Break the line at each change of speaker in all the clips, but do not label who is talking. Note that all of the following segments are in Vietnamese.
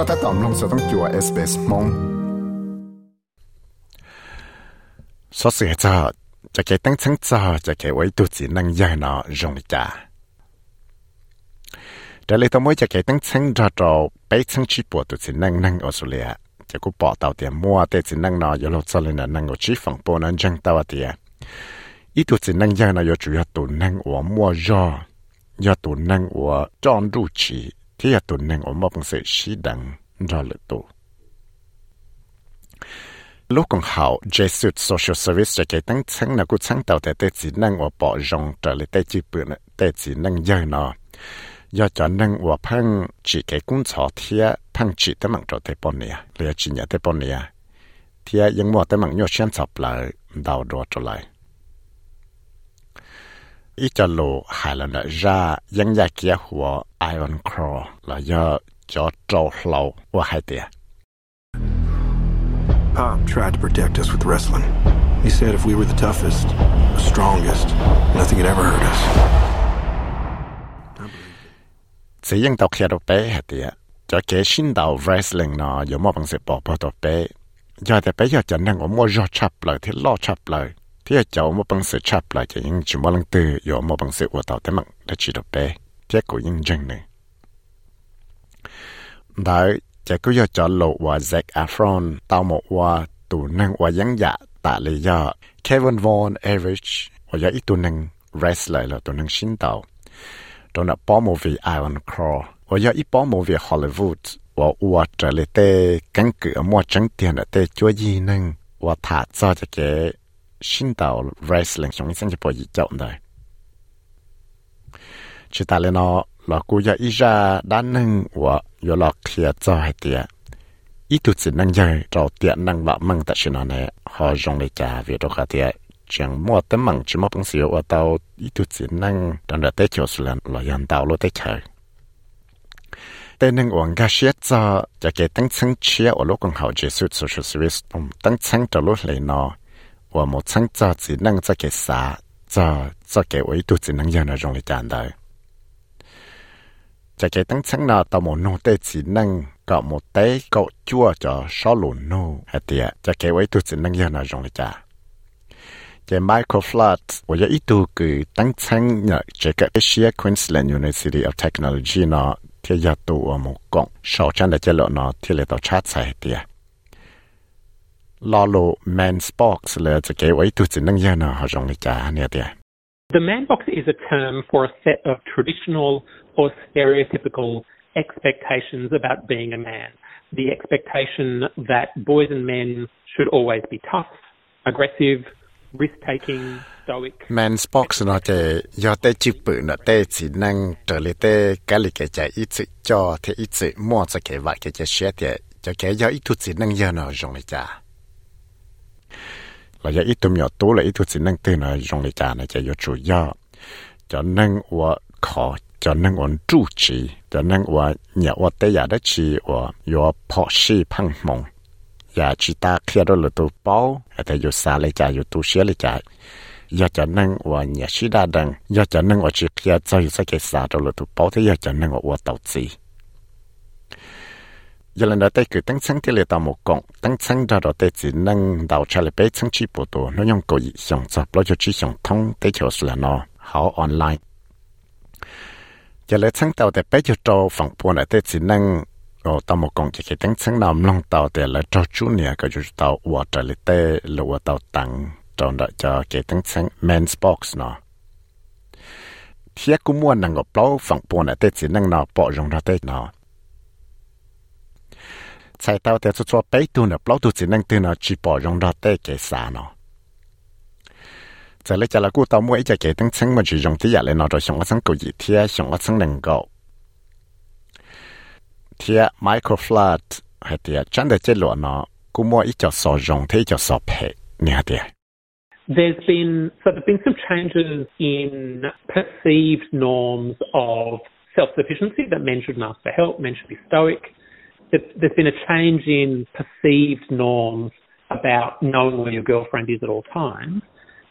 ก็ถ้าตอมลงสต้องจัว SBS มงสเสียจะจะเกตั้งชั้งจะจะเกไว้ตัวจีนังยายนอจงลิจาแต่เลยต้องไม่จะเกตั้งชั้งจะเราไปชั้งชีปวดตัวจีนังนั่งออสเตรเลียจะกูปอเต่าเตียมัวแต่จีนังนอยลดซเลยนะนั่งก็ชีฝั่งปนันจังตาวเตียอีตัวจีนังยายนอยจุยตัวนั่งหัวมัวยอยอตัวนั่งหัวจอนรูชีที่ตัวนั่งหัวมัวเป็นเสียชีดัง รอเลยตัว lúc còn hậu Jesuit Social Service cho cái tăngชั้นlà cũngชั้นđầu tại tế chỉ năng và bỏ rong trở lại tế chỉ bự tế chỉ năng dơ nó do cho năng và phăng chỉ cái cũng cho thia phăng chỉ tới mạng cho tế bọn nè lẽ chỉ nhà tế bọn nè thia những mùa tế mạng nhô xuyên chọc lại đầu đùa trở lại ít cho lộ hai lần ra những nhà kia của Iron Crow là do cho trâu lâu và hai tiền
Pop tried to protect us with wrestling. He said if we were the toughest, the strongest, nothing could ever hurt us.
Chỉ những tàu kia đâu bé hả tìa. Cho kế xin đầu wrestling nó có một bằng sự bỏ bỏ tàu bé. Giờ thì bé giờ chẳng năng có mua rõ chập lời thì lo chập lời. Thì giờ cháu một bằng sự chập lời cho những chỉ một lần từ có một bằng sự của tàu thế mạng đã chỉ đầu bé. Thế của những dân này. Đấy, chả có do chọn lộ và Zac Efron tao một và tù năng và dáng dạ tạ lý do Kevin Von Erich, và do ít tù năng wrestler là tù năng xin tàu. Đó là bó mô vì Iron Claw và do ít bó mô vì Hollywood và ua trở lại tê cánh cửa mua trắng tiền ở tê chúa gì năng và thả cho cho cái sinh tàu wrestling trong những sinh cho bộ gì chọn rồi. Chỉ ta lên nó là cô giờ ít ra đã nâng và giờ là kia cho hai tiền ít tụt chỉ nâng giờ trò tiền nâng bạc măng tại chuyện nè họ dùng lại cha về cho cả tiền chẳng mua tấm măng chỉ mua bằng xíu, và tàu ít tụt chỉ nâng trong đợt tết chiều là là dàn tàu lô tết chờ tên nâng uống cà xếp cho cho cái tăng sáng chia ở lúc còn hậu Jesus social service, ông tăng sáng cho lúc lê nó và một sáng cho chỉ nâng cho cái xã cho cho cái ấy tụt chỉ nâng giờ nó dùng để trả đời จะเกตั้งชั้งนาต่อหมโนเตจีนังก็หมเตก็จั่วจะชอลุนโนฮะเตียจะเกไว้ตัวจีนังยานาจงเลยจ้าเจไมเคิลฟลัดว่าจะอีตัวคือตั้งชั้งเนี่ยจะกับเอเชียควีนส์แลนด์ยูนิเวอร์ซิตี้ออฟเทคโนโลยีเนาะที่ยาตัวหมกงชาวจันเดจะเลาะเนาะที่เลยต่อชาติใส่เตียลอโลแมนสปอกส์เลยจะเกไว้ตัวจีนังยานาจงเลยจ้าเนี่ยเตีย
The man box is a term for a set of traditional or stereotypical expectations about being a man. The expectation that boys and men should always be tough, aggressive, risk taking, stoic.
Men box nó chỉ do tế chữ bự nó tế chỉ năng trở lại tế cái lý cái chạy ít sự cho thì ít sự mua cho cái vài cái chạy xe thì cho cái do ít chút chỉ năng do nó dùng lại trả là do ít tụi nhỏ tú là ít chút chỉ năng từ nó dùng lại trả nó chạy do chủ do cho năng và khó cho nên ổn trụ trì cho nên ổn nhà ổn tế giả đó chỉ ổn yếu phó sĩ phăng mộng giả chỉ ta kia đó là tu bao ở đây yếu xa lấy chạy yếu tu xế lấy chạy yếu cho nên ổn nhà sĩ đa đằng yếu cho nên ổn chỉ kia cho yếu xa cái xa đó là tu bao thì yếu cho nên ổn tàu gì giờ lần đầu tiên cứ tăng sáng thì lại tạo một cộng tăng sáng ra rồi tới chỉ năng đào trả lại bé sáng chỉ bộ đồ nó nhung cầu gì xong sập lo cho chỉ thông tới chỗ là nó họ online giờ lấy sáng tàu để giờ cho trâu phòng buồn là tết xin năng? Ở tàu một con chỉ khi đánh sáng nằm lòng tàu để lại trâu chú nè, cái chú tàu qua trở lại tê lùa tàu tặng trong đó cho cái đánh sáng men's box nó thiết cũng muốn năng ở bao phòng buồn là tết chỉ năng nó bỏ rong ra tết nó sai tàu để cho cho bé tu nó bao tu chỉ năng tu nó chỉ bỏ rong ra tết cái xa nó 在里家了，古到末一家家庭生活之中，第一类那种上一层高一天二上一能够，第二 micro flat，还第二，真的这类呢，估摸一家说融一，就说赔，你还第。
There's been, so there's been some changes in perceived norms of self sufficiency that men shouldn't ask for help, men should be stoic. There's been a change in perceived norms about knowing where your girlfriend is at all times.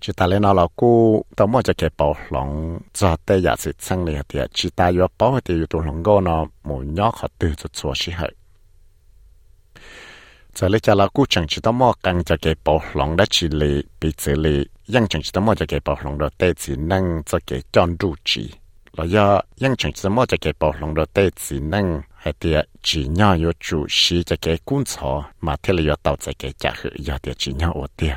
chỉ ta lên nào là cô tao mua cho cái bảo lòng cho tây giả sự sang này thì chỉ ta yêu bảo thì yêu tụ lòng gò nó một nhỏ khó từ cho chúa sĩ hệ giờ lấy cho là cô chẳng chỉ tao mua càng cho cái bảo lòng đã chỉ lì bị chỉ lì nhưng chẳng chỉ tao mua cho cái bảo lòng đó tây chỉ năng cho cái chọn đủ chỉ là do nhưng chẳng chỉ mua cho cái bảo lòng đó tây chỉ năng hay thì chỉ nhau yêu chủ sĩ cho cái cuốn sổ mà thế là yêu tao cho cái trả hữu yêu thì chỉ nhau ở tiền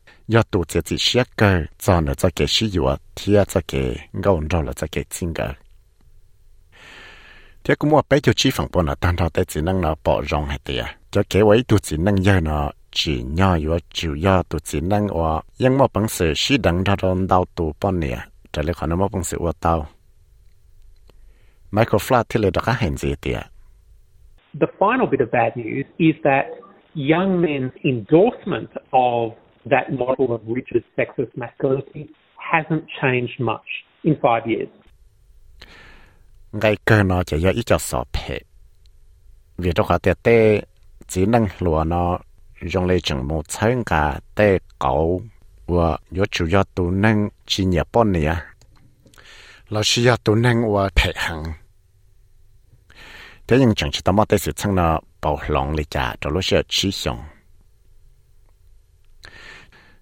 yo chỉ cái cái cái chính cũng mua bé cho chi phẳng bùa nó tan thao để chỉ năng nó bỏ rong hay tiệt cho cái vậy tu chỉ năng giờ nó chỉ nhỏ yếu chủ yếu tu chỉ năng và nhưng mà bằng sự sĩ đẳng ra đòn đau tu bao nè. trở lại còn mà bằng sự và đau Michael Flat thì lại đã hành gì tiệt
The final bit of bad news is that young men's endorsement of that model of rigid sexist masculinity hasn't changed much in five years.
Ngay cơ nó chỉ do ít cho sọ phê. Vì đó có thể tê, chỉ năng lùa nó dùng lấy chừng một chân cả tê cầu và yếu chủ yếu tù năng chỉ nhớ bọn này à. là chỉ yếu tù năng và thể hẳn. thế nhưng chẳng chỉ tâm mất tới sự chân nó bảo lòng lý trả cho lúc sẽ chỉ xong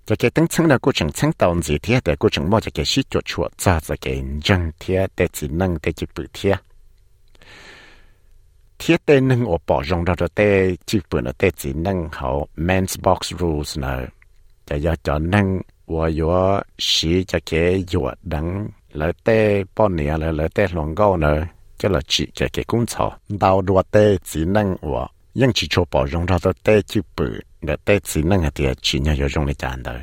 cho cái tính thăng là cô chẳng thăng tàu gì thế để cô chẳng mua cho cái sĩ chuột chuột ra cho cái chân thế để chỉ năng để chỉ bự thế thiết tên nâng ở bỏ rong ra rồi tê chỉ bữa nó tê chỉ nâng hậu men's box rules nè cho giờ cho nâng và yo sĩ cho cái yo đắng lỡ tê bao nhiêu lỡ lỡ tê lòng gạo nè cho là chỉ cho cái công草đào đua tê chỉ nâng và ยังchỉ cho bỏ rong ra rồi tê chỉ bữa để tết xí năng hạt thì chỉ nhau dùng để trả đời.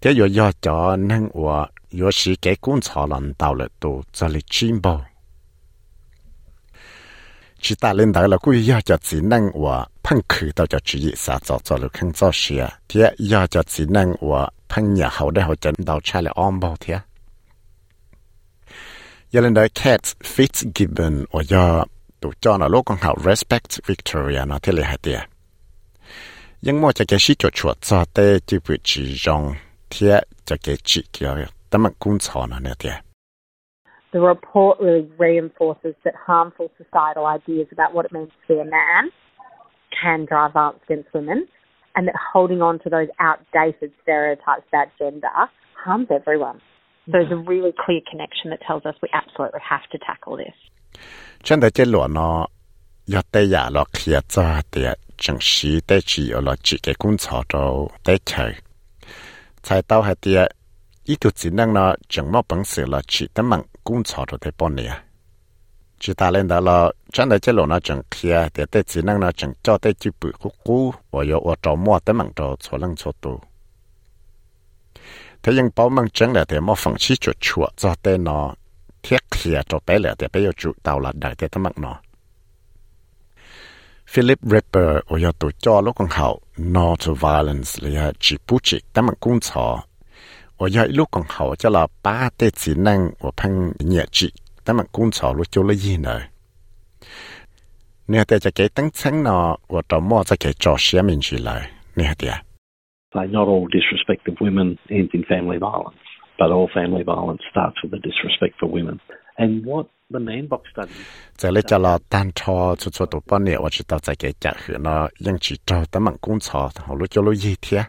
Thế giờ giờ cho năng của giờ xí cái cuốn sổ lần tàu là tụ cho lịch chim bao chỉ ta lên đời là cứ giờ cho chỉ năng của phân khử tàu cho chỉ sa cho cho được không cho xí à. thế giờ cho chỉ năng của phân nhà hậu đại hậu chân đào cha là om bao thế giờ lên đời Cat Fitzgibbon và giờ tụ cho là lúc con hậu respect Victoria nó thế là hạt tiền hai tiệt nhưng mà cho cái sĩ cho chuột cho tê chỉ bị chỉ rong thế cho cái chỉ kia tấm cũng cho nó nè tiệt
The report really reinforces that harmful societal ideas about what it means to be a man can drive violence against women, and that holding on to those outdated stereotypes about gender harms everyone. There's a really clear connection that tells us we absolutely have to tackle this.
Chân đại chế lộ nó, ya tê ya lo kia cho tê chẳng xí tê chỉ ở lo chỉ cái cung chó trâu tê chơi. Tại tao hay tê, ý tụ chỉ năng nó chẳng mò bằng sự là chỉ tấm mạng cũng cho cho thế bọn nè chỉ ta lên đó là chân đấy chế lộ nó chẳng kia để để chỉ năng nó chẳng cho để chỉ bự cú cú và yo ở trong mua tới mạng cho cho lăng cho tu. Thế nhưng bảo mang chân là để mua phòng chi chuột chuột cho để nó thiết kia cho bé là để bé yo chủ tàu là đại để tới mạng nó Philip Ripper ở giờ tổ cho lúc còn hậu No to Violence là chỉ bút chỉ tám mặt cung sọ. Ở giờ lúc còn hậu cho là ba tê chỉ năng ở phăng nhẹ chỉ tám mặt cung sọ lúc cho lấy gì nữa. Nếu ta จะเกิดตั้งชั้นนอว่าต่อมอจะเกิดจอเสียมินชีเลยเนี่ยเดีย
They not all disrespect of women ends in family violence, but all family violence starts with a disrespect for women. And what the main box study
这里叫了单车出出多半年，我知道在给家去呢，用去找他们工厂，后路叫了一天。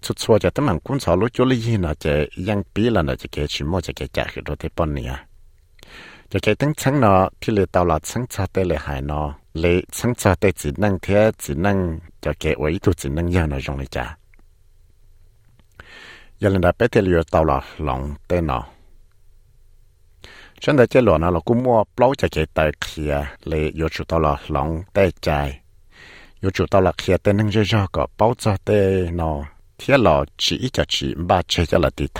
出出就他们工厂路叫了一呢，就用别人呢就给去么就给家去多的半年。就给等称呢，体力到了称差的厉害呢，你称差的只能贴，只能就给唯独只能要那种的家。原来那白天里到了冷的呢。 จีนั่งจะเกไว้ตัวจีนั่งยาวนอจงเลยจ้ายันดาเปเตลียตลอดหลงเตนอฉันได้เจหลวนะเรากูมัวเปล่าจะเกตเคลียเลยยจุตลอดหลงเตใจยจุตลอดเคลียเตนึงเจอก็เป้าจะเตนอเทียหลอจีจะจีบ้าเจจะละตีไ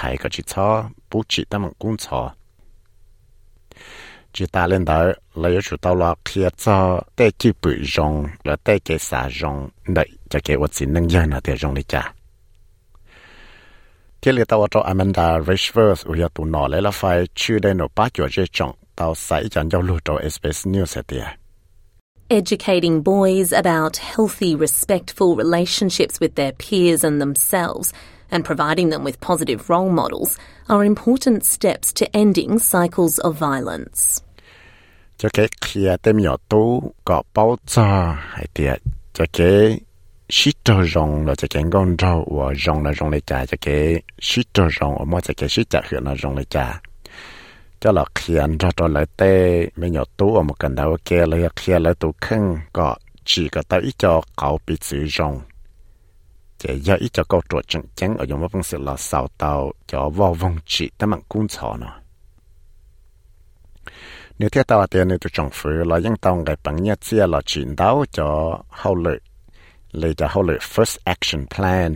ทยก็จีชอปูจีตั้งกุ้งชอ chỉ ta lên đó là yếu chủ tao là khi cho tế chỉ bự rong là tế cái xả rong đợi cho cái vật gì nâng dân là tế rong đi cha thế là tao cho Amanda Richworth uya tu nọ lại là phải chịu đây nó bắt cho dễ trọng tao sai chẳng giao lưu cho SBS News thế
Educating boys about healthy, respectful relationships with their peers and themselves and providing them with positive role models are important steps to ending cycles of violence.
cho cái kia tem nhỏ tú có bao giờ hay tiệt cho cái Shit cho rong là cho cái con rau và rong là rong lấy trả cho cái shit cho rong mà cho cái shit trả hiện là rong lấy trả cho là kia cho cho lại tê mấy nhỏ tú ở một cần đầu kia lấy kia lấy tú khăn có chỉ có tao ít cho cậu bị sử rong chỉ do ít cho câu trò chẳng chẳng ở trong một phương sự là sao tao cho vô vong chỉ tao mặn cuốn sọ nó nếu theo tao tiền thì tôi chẳng phải là những tao cái bằng nhất chia là chuyển đáo cho hậu เลยจะเขาเลย first action plan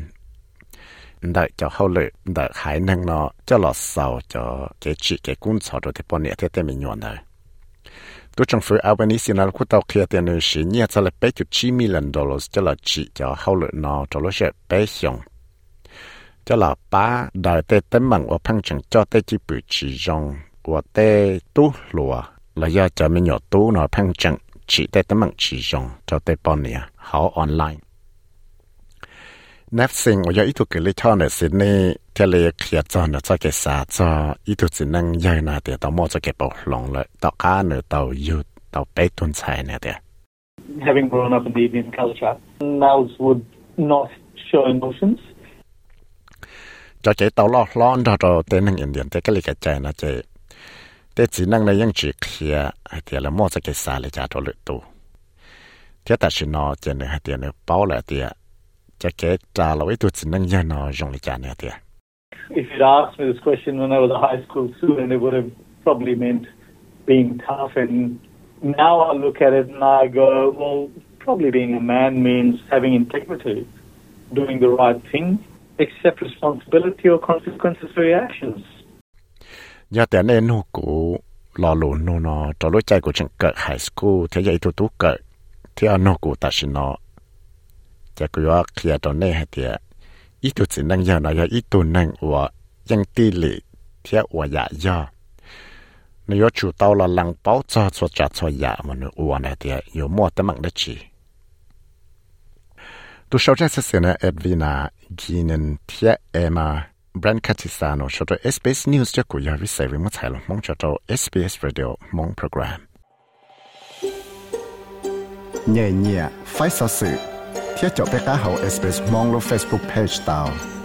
ได้จะเขาเลยได้หายนั่งเนาะจะหลอดเสาจะเกจิเกกุ้นเสาตัวที่ปนเนี่ยเต็มๆมีนเลยตัวจังฝืออาวันนี้สินาคุตเอาเคลียเตียนสิเนี่ยจะเลยไปจุดชีมิลันดอลลาร์จะละจีจะเขาเลยนอจะรู้เชื่อไปสองจะละป้าได้เต็มเต็มมังว่าพังจังจ้อเต็มจีบจีจงว่าเต็มตู้หลัวแล้วยาจะไม่หยอดตู้นอพังจัง chỉ tới tấm mạng chỉ dùng cho tới bọn nè họ online นับสิ่งอยอิทุกลิชอนสินีเทเลเขียจอนจะเกสาจออิทุสินังยายนาเตียต่อมอจะเก็บปกลงเลยต่อข้าเนือต่อยุดต่อเป๊กตุนชายเนี่ยเดีย
Having grown up in the Indian culture, mouths would not show emotions.
จะเจต่อลอกล้อนเอาเต้นนังอินเดียนเต้ก็ลยกระจายนะเจเต้จีนังในยังจีเขียเตียละมอจะเกษาเลยจาตัวลยตูเทียแต่ชินอเจเนื้อเตียเนื้อเป้าเลยเตีย cái xa lại trả cho lựa tu thế ta chỉ nó cho nên hay thì nó bảo lại thì cho cái trả là với tu chỉ năng giờ nó dùng lại trả nữa thì If
you'd asked me this question when I was a high school student, it would have probably meant being tough. And now I look at it and I go, well, probably being a man means having integrity, doing the right thing, accept responsibility or consequences for your actions.
giờ tiền nên nó cụ lò lù nó nó cho lối chạy của trường cỡ high school thế vậy tụi tú cỡ thế ở nó cụ ta xin จะก็ว่าเคลียร์ตอนนี้เดียอีตุวสินังยาวนายอีตุนังว่ายังตีลิเทียวยายายอนายชูเตาละลังเป้าจอสวจัดสวยามันอวนเดียอยู่มั่วตะมังได้จีตัวชาวเจสเซนะเอ็ดวินากีนันเทียเอมาแบรนด์คาติสานอชดเอสบีเอสนิวส์จะกุยาวิเศษวิมัติลมองชดเอสบีเอสเรดิโอมองโปรแกรมเนี่ยเนี่ยไฟสื่อ ที่ยวจบไปก้าเฮา SBS มองลง Facebook Page ตาว